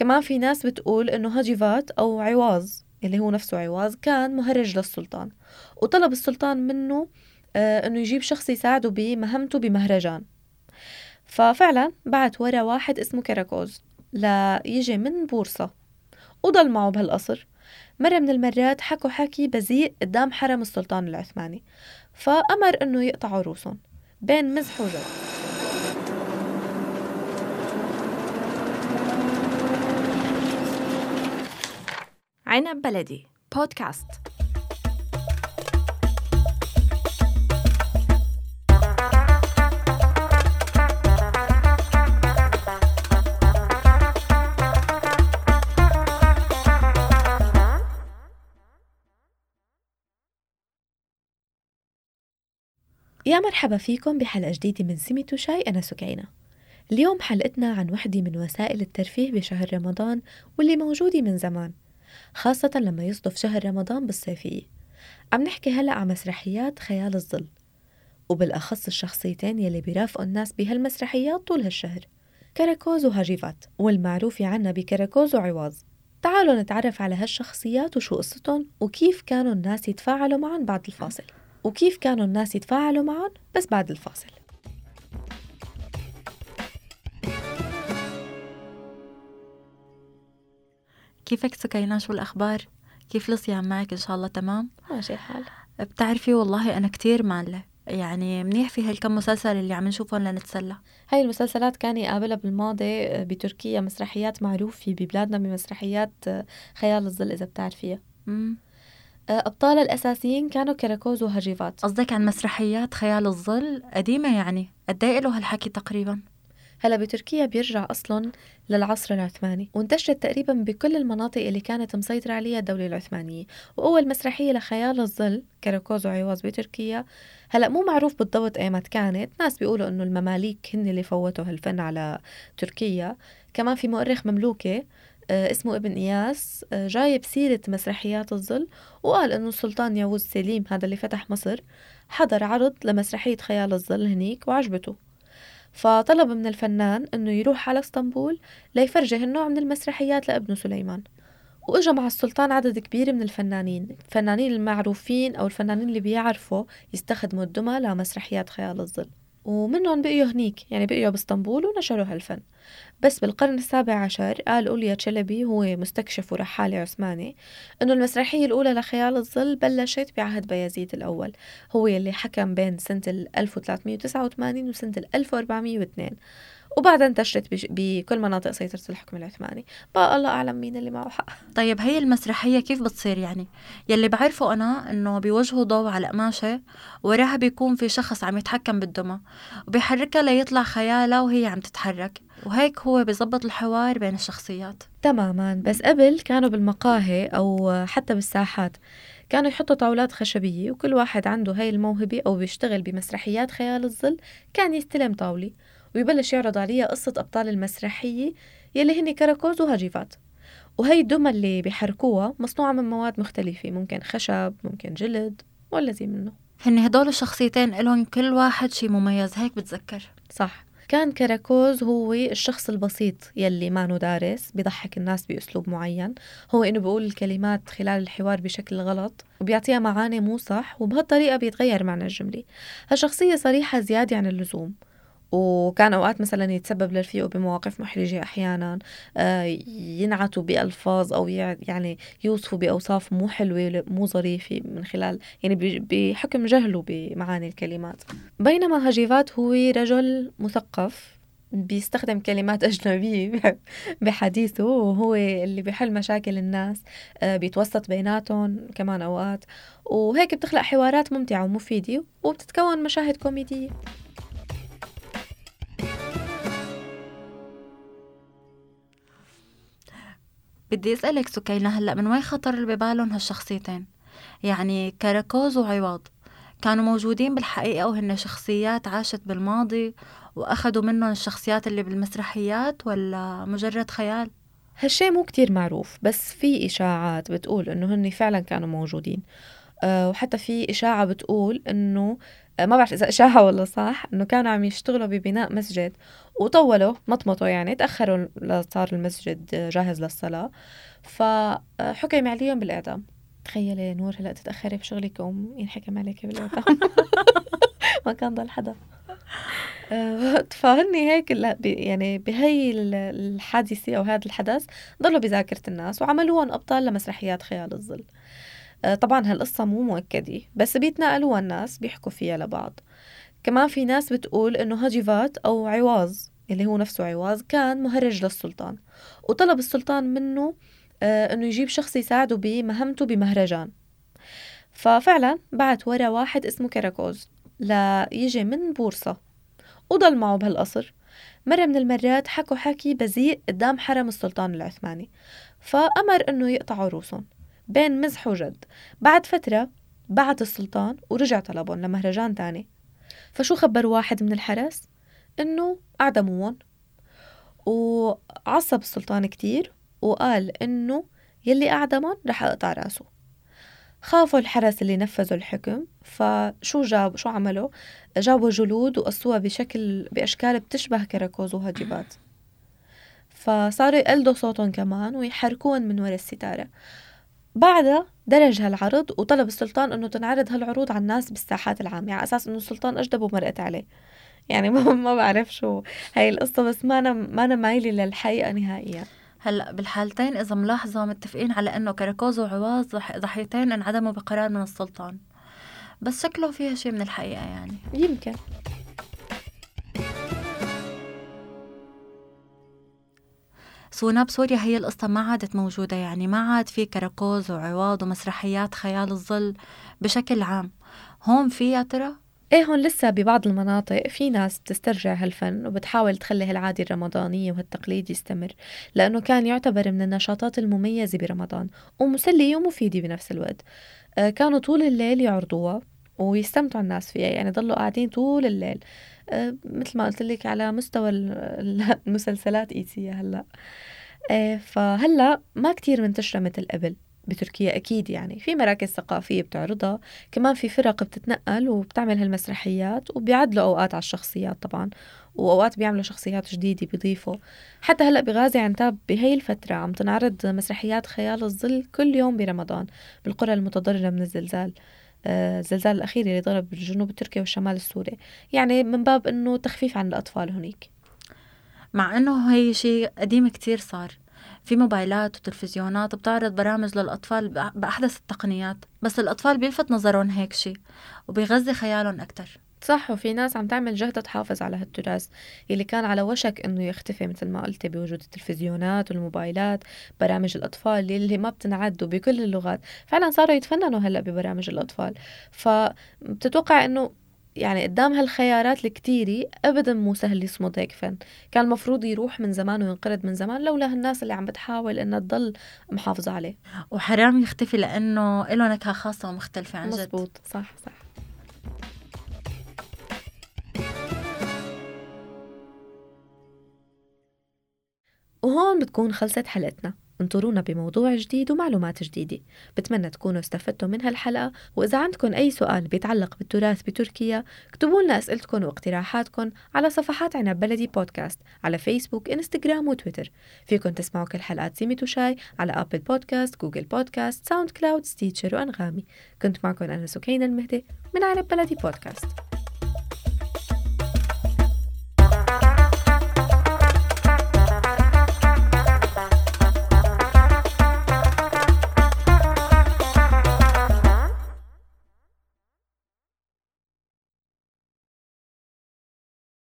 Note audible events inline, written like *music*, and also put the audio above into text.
كمان في ناس بتقول إنه هاجيفات أو عواز اللي هو نفسه عواز كان مهرج للسلطان. وطلب السلطان منه آه إنه يجيب شخص يساعده بمهمته بمهرجان. ففعلا بعت ورا واحد اسمه كراكوز ليجي من بورصة. وضل معه بهالقصر. مرة من المرات حكوا حكي بذيء قدام حرم السلطان العثماني. فأمر إنه يقطعوا روسهم بين مزح وجد. عنب بلدي. بودكاست. يا مرحبا فيكم بحلقة جديدة من سميتو شاي أنا سكينة. اليوم حلقتنا عن وحدة من وسائل الترفيه بشهر رمضان واللي موجودة من زمان. خاصة لما يصدف شهر رمضان بالصيفية. عم نحكي هلأ عن مسرحيات خيال الظل وبالأخص الشخصيتين يلي بيرافقوا الناس بهالمسرحيات طول هالشهر كراكوز وهاجيفات والمعروف عنا بكراكوز وعواز تعالوا نتعرف على هالشخصيات وشو قصتهم وكيف كانوا الناس يتفاعلوا معهم بعد الفاصل. وكيف كانوا الناس يتفاعلوا معهم بس بعد الفاصل. كيفك سكينة شو الأخبار؟ كيف الصيام معك إن شاء الله؟ تمام؟ ماشي الحال بتعرفي والله أنا كتير مالة. يعني منيح في هالكم مسلسل اللي عم نشوفهم لنتسلى. هاي المسلسلات كان يقابلها بالماضي بتركيا مسرحيات معروفة ببلادنا بمسرحيات خيال الظل إذا بتعرفيها. مم. أبطال الأساسيين كانوا كراكوز وهجيفات قصدك عن مسرحيات خيال الظل قديمة يعني؟ قد إيه له هالحكي تقريبا؟ هلا بتركيا بيرجع أصلا للعصر العثماني وانتشرت تقريبا بكل المناطق اللي كانت مسيطرة عليها الدولة العثمانية. وأول مسرحية لخيال الظل كراكوز وعواز بتركيا. هلا مو معروف بالضبط ايمت كانت ناس بيقولوا إنه المماليك هن اللي فوتوا هالفن على تركيا. كمان في مؤرخ مملوكي آه، اسمه ابن إياس آه، جايب سيرة مسرحيات الظل وقال إنه السلطان ياوز سليم هذا اللي فتح مصر حضر عرض لمسرحية خيال الظل هنيك وعجبته. فطلب من الفنان إنه يروح على إسطنبول ليفرجه النوع من المسرحيات لابنه سليمان. وإجا مع السلطان عدد كبير من الفنانين الفنانين المعروفين أو الفنانين اللي بيعرفوا يستخدموا الدمى لمسرحيات خيال الظل. ومنهم بقيوا هنيك يعني بقيوا باسطنبول ونشروا هالفن. بس بالقرن السابع عشر قال أوليا تشلبي هو مستكشف ورحالي عثماني إنه المسرحية الأولى لخيال الظل بلشت بعهد بايزيد الأول. هو يلي حكم بين سنة 1389 وسنة 1402 وبعدها انتشرت بكل مناطق سيطرة الحكم العثماني. بقى الله أعلم مين اللي معه حق. طيب هي المسرحية كيف بتصير يعني؟ يلي بعرفه أنا إنه بيوجهوا ضوء على قماشة وراها بيكون في شخص عم يتحكم بالدمى وبيحركها ليطلع خيالها وهي عم تتحرك وهيك هو بيظبط الحوار بين الشخصيات. تماما. بس قبل كانوا بالمقاهي أو حتى بالساحات كانوا يحطوا طاولات خشبية وكل واحد عنده هاي الموهبة أو بيشتغل بمسرحيات خيال الظل كان يستلم طاولة. ويبلش يعرض عليها قصة أبطال المسرحية يلي هن كراكوز وهجيفات. وهي الدمى اللي بيحركوها مصنوعة من مواد مختلفة ممكن خشب ممكن جلد ولا زي منه. هن هدول الشخصيتين إلهم كل واحد شي مميز هيك بتذكر. صح. كان كراكوز هو الشخص البسيط يلي ما دارس بيضحك الناس بأسلوب معين. هو إنه بيقول الكلمات خلال الحوار بشكل غلط وبيعطيها معاني مو صح وبهالطريقة بيتغير معنى الجملة. هالشخصية صريحة زيادة عن اللزوم. وكان أوقات مثلا يتسبب لرفيقه بمواقف محرجة أحيانا آه، ينعتوا بألفاظ أو يعني يوصفوا بأوصاف مو حلوة مو ظريفة من خلال يعني بحكم جهله بمعاني الكلمات. بينما هجيفات هو رجل مثقف بيستخدم كلمات أجنبية *laughs* بحديثه وهو اللي بيحل مشاكل الناس آه، بيتوسط بيناتهم كمان أوقات. وهيك بتخلق حوارات ممتعة ومفيدة وبتتكون مشاهد كوميدية. بدي أسألك سكينة هلأ من وين خطر ببالهم هالشخصيتين؟ يعني كراكوز وعوض. كانوا موجودين بالحقيقة وهن شخصيات عاشت بالماضي وأخذوا منهم الشخصيات اللي بالمسرحيات ولا مجرد خيال؟ هالشي مو كتير معروف بس في إشاعات بتقول إنه هن فعلا كانوا موجودين. وحتى في إشاعة بتقول إنه آه، ما بعرف إذا إشاعة ولا صح إنه كانوا عم يشتغلوا ببناء مسجد وطولوا مطمطوا يعني تأخروا لصار المسجد جاهز للصلاة. فحكم عليهم بالإعدام. تخيلي نور هلأ تتأخري بشغلك وينحكم عليك بالإعدام. *laughs* ما كان ضل حدا. آه، فهن هيك يعني بهي الحادثة أو هذا الحدث ضلوا بذاكرة الناس وعملوهم أبطال لمسرحيات خيال الظل. آه، طبعا هالقصة مو مؤكدة بس بيتناقلوها الناس بيحكوا فيها لبعض. كمان في ناس بتقول إنه هاجيفات أو عواز اللي هو نفسه عواز كان مهرج للسلطان. وطلب السلطان منه آه، إنه يجيب شخص يساعده بمهمته بمهرجان. ففعلا بعت ورا واحد اسمه كراكوز ليجي من بورصة. وضل معه بهالقصر. مرة من المرات حكوا حكي بذيء قدام حرم السلطان العثماني. فأمر إنه يقطعوا روسهم بين مزح وجد. بعد فترة بعت السلطان ورجع طلبهم لمهرجان تاني. فشو خبر واحد من الحرس؟ إنه أعدموهم وعصب السلطان كتير وقال إنه يلي أعدمهم رح أقطع رأسه. خافوا الحرس اللي نفذوا الحكم فشو جاب شو عملوا؟ جابوا جلود وقصوها بشكل بأشكال بتشبه كراكوز وهجبات فصاروا يقلدوا صوتهم كمان ويحركون من وراء الستارة. بعدها درج هالعرض وطلب السلطان إنه تنعرض هالعروض على الناس بالساحات العامة على أساس إنه السلطان اجدب ومرقت عليه. يعني *laughs* ما, ما بعرف شو هاي القصة بس ما أنا ما أنا مايلة للحقيقة نهائيا. هلأ بالحالتين إذا ملاحظة متفقين على إنه كراكوز وعواز ضحيتين انعدموا بقرار من السلطان. بس شكله فيها شيء من الحقيقة يعني. يمكن. سونا بسوريا هي القصة ما عادت موجودة يعني ما عاد في كراكوز وعواض ومسرحيات خيال الظل بشكل عام. هون في يا ترى؟ إيه هون لسه ببعض المناطق في ناس بتسترجع هالفن وبتحاول تخلي هالعادة الرمضانية وهالتقليد يستمر لأنه كان يعتبر من النشاطات المميزة برمضان ومسلية ومفيدة بنفس الوقت. آه كانوا طول الليل يعرضوها ويستمتعوا الناس فيها يعني ضلوا قاعدين طول الليل. مثل ما قلت لك على مستوى *laughs* المسلسلات ايتية هلا. آه فهلا ما كتير منتشرة مثل قبل بتركيا أكيد يعني. في مراكز ثقافية بتعرضها كمان في فرق بتتنقل وبتعمل هالمسرحيات وبيعدلوا أوقات على الشخصيات طبعا وأوقات بيعملوا شخصيات جديدة بيضيفوا. حتى هلأ بغازي عنتاب بهي الفترة عم تنعرض مسرحيات خيال الظل كل يوم برمضان بالقرى المتضررة من الزلزال. آه، الزلزال الأخير اللي ضرب الجنوب التركي والشمال السوري. يعني من باب أنه تخفيف عن الأطفال هناك مع أنه هي شيء قديم كتير صار. في موبايلات وتلفزيونات بتعرض برامج للأطفال بأحدث التقنيات بس الأطفال بيلفت نظرهم هيك شيء وبيغذي خيالهم أكتر. صح وفي ناس عم تعمل جهد تحافظ على هالتراث اللي كان على وشك إنه يختفي مثل ما قلتي بوجود التلفزيونات والموبايلات برامج الأطفال اللي ما بتنعد بكل اللغات. فعلا صاروا يتفننوا هلأ ببرامج الأطفال. فبتتوقع إنه يعني قدام هالخيارات الكتيرة أبدا مو سهل يصمد هيك فن. كان المفروض يروح من زمان وينقرض من زمان لولا هالناس اللي عم بتحاول إنها تضل محافظة عليه. وحرام يختفي لأنه له نكهة خاصة ومختلفة عن جد. مزبوط. صح صح. وهون بتكون خلصت حلقتنا. انطرونا بموضوع جديد ومعلومات جديدة. بتمنى تكونوا استفدتوا من هالحلقة. وإذا عندكم أي سؤال بيتعلق بالتراث بتركيا اكتبوا لنا أسئلتكم واقتراحاتكم على صفحات عنب بلدي بودكاست على فيسبوك انستغرام وتويتر. فيكم تسمعوا كل حلقات سيمي شاي على Apple Podcast Google Podcast SoundCloud Stitcher وأنغامي. كنت معكم أنا سكينة المهدي من عنب بلدي بودكاست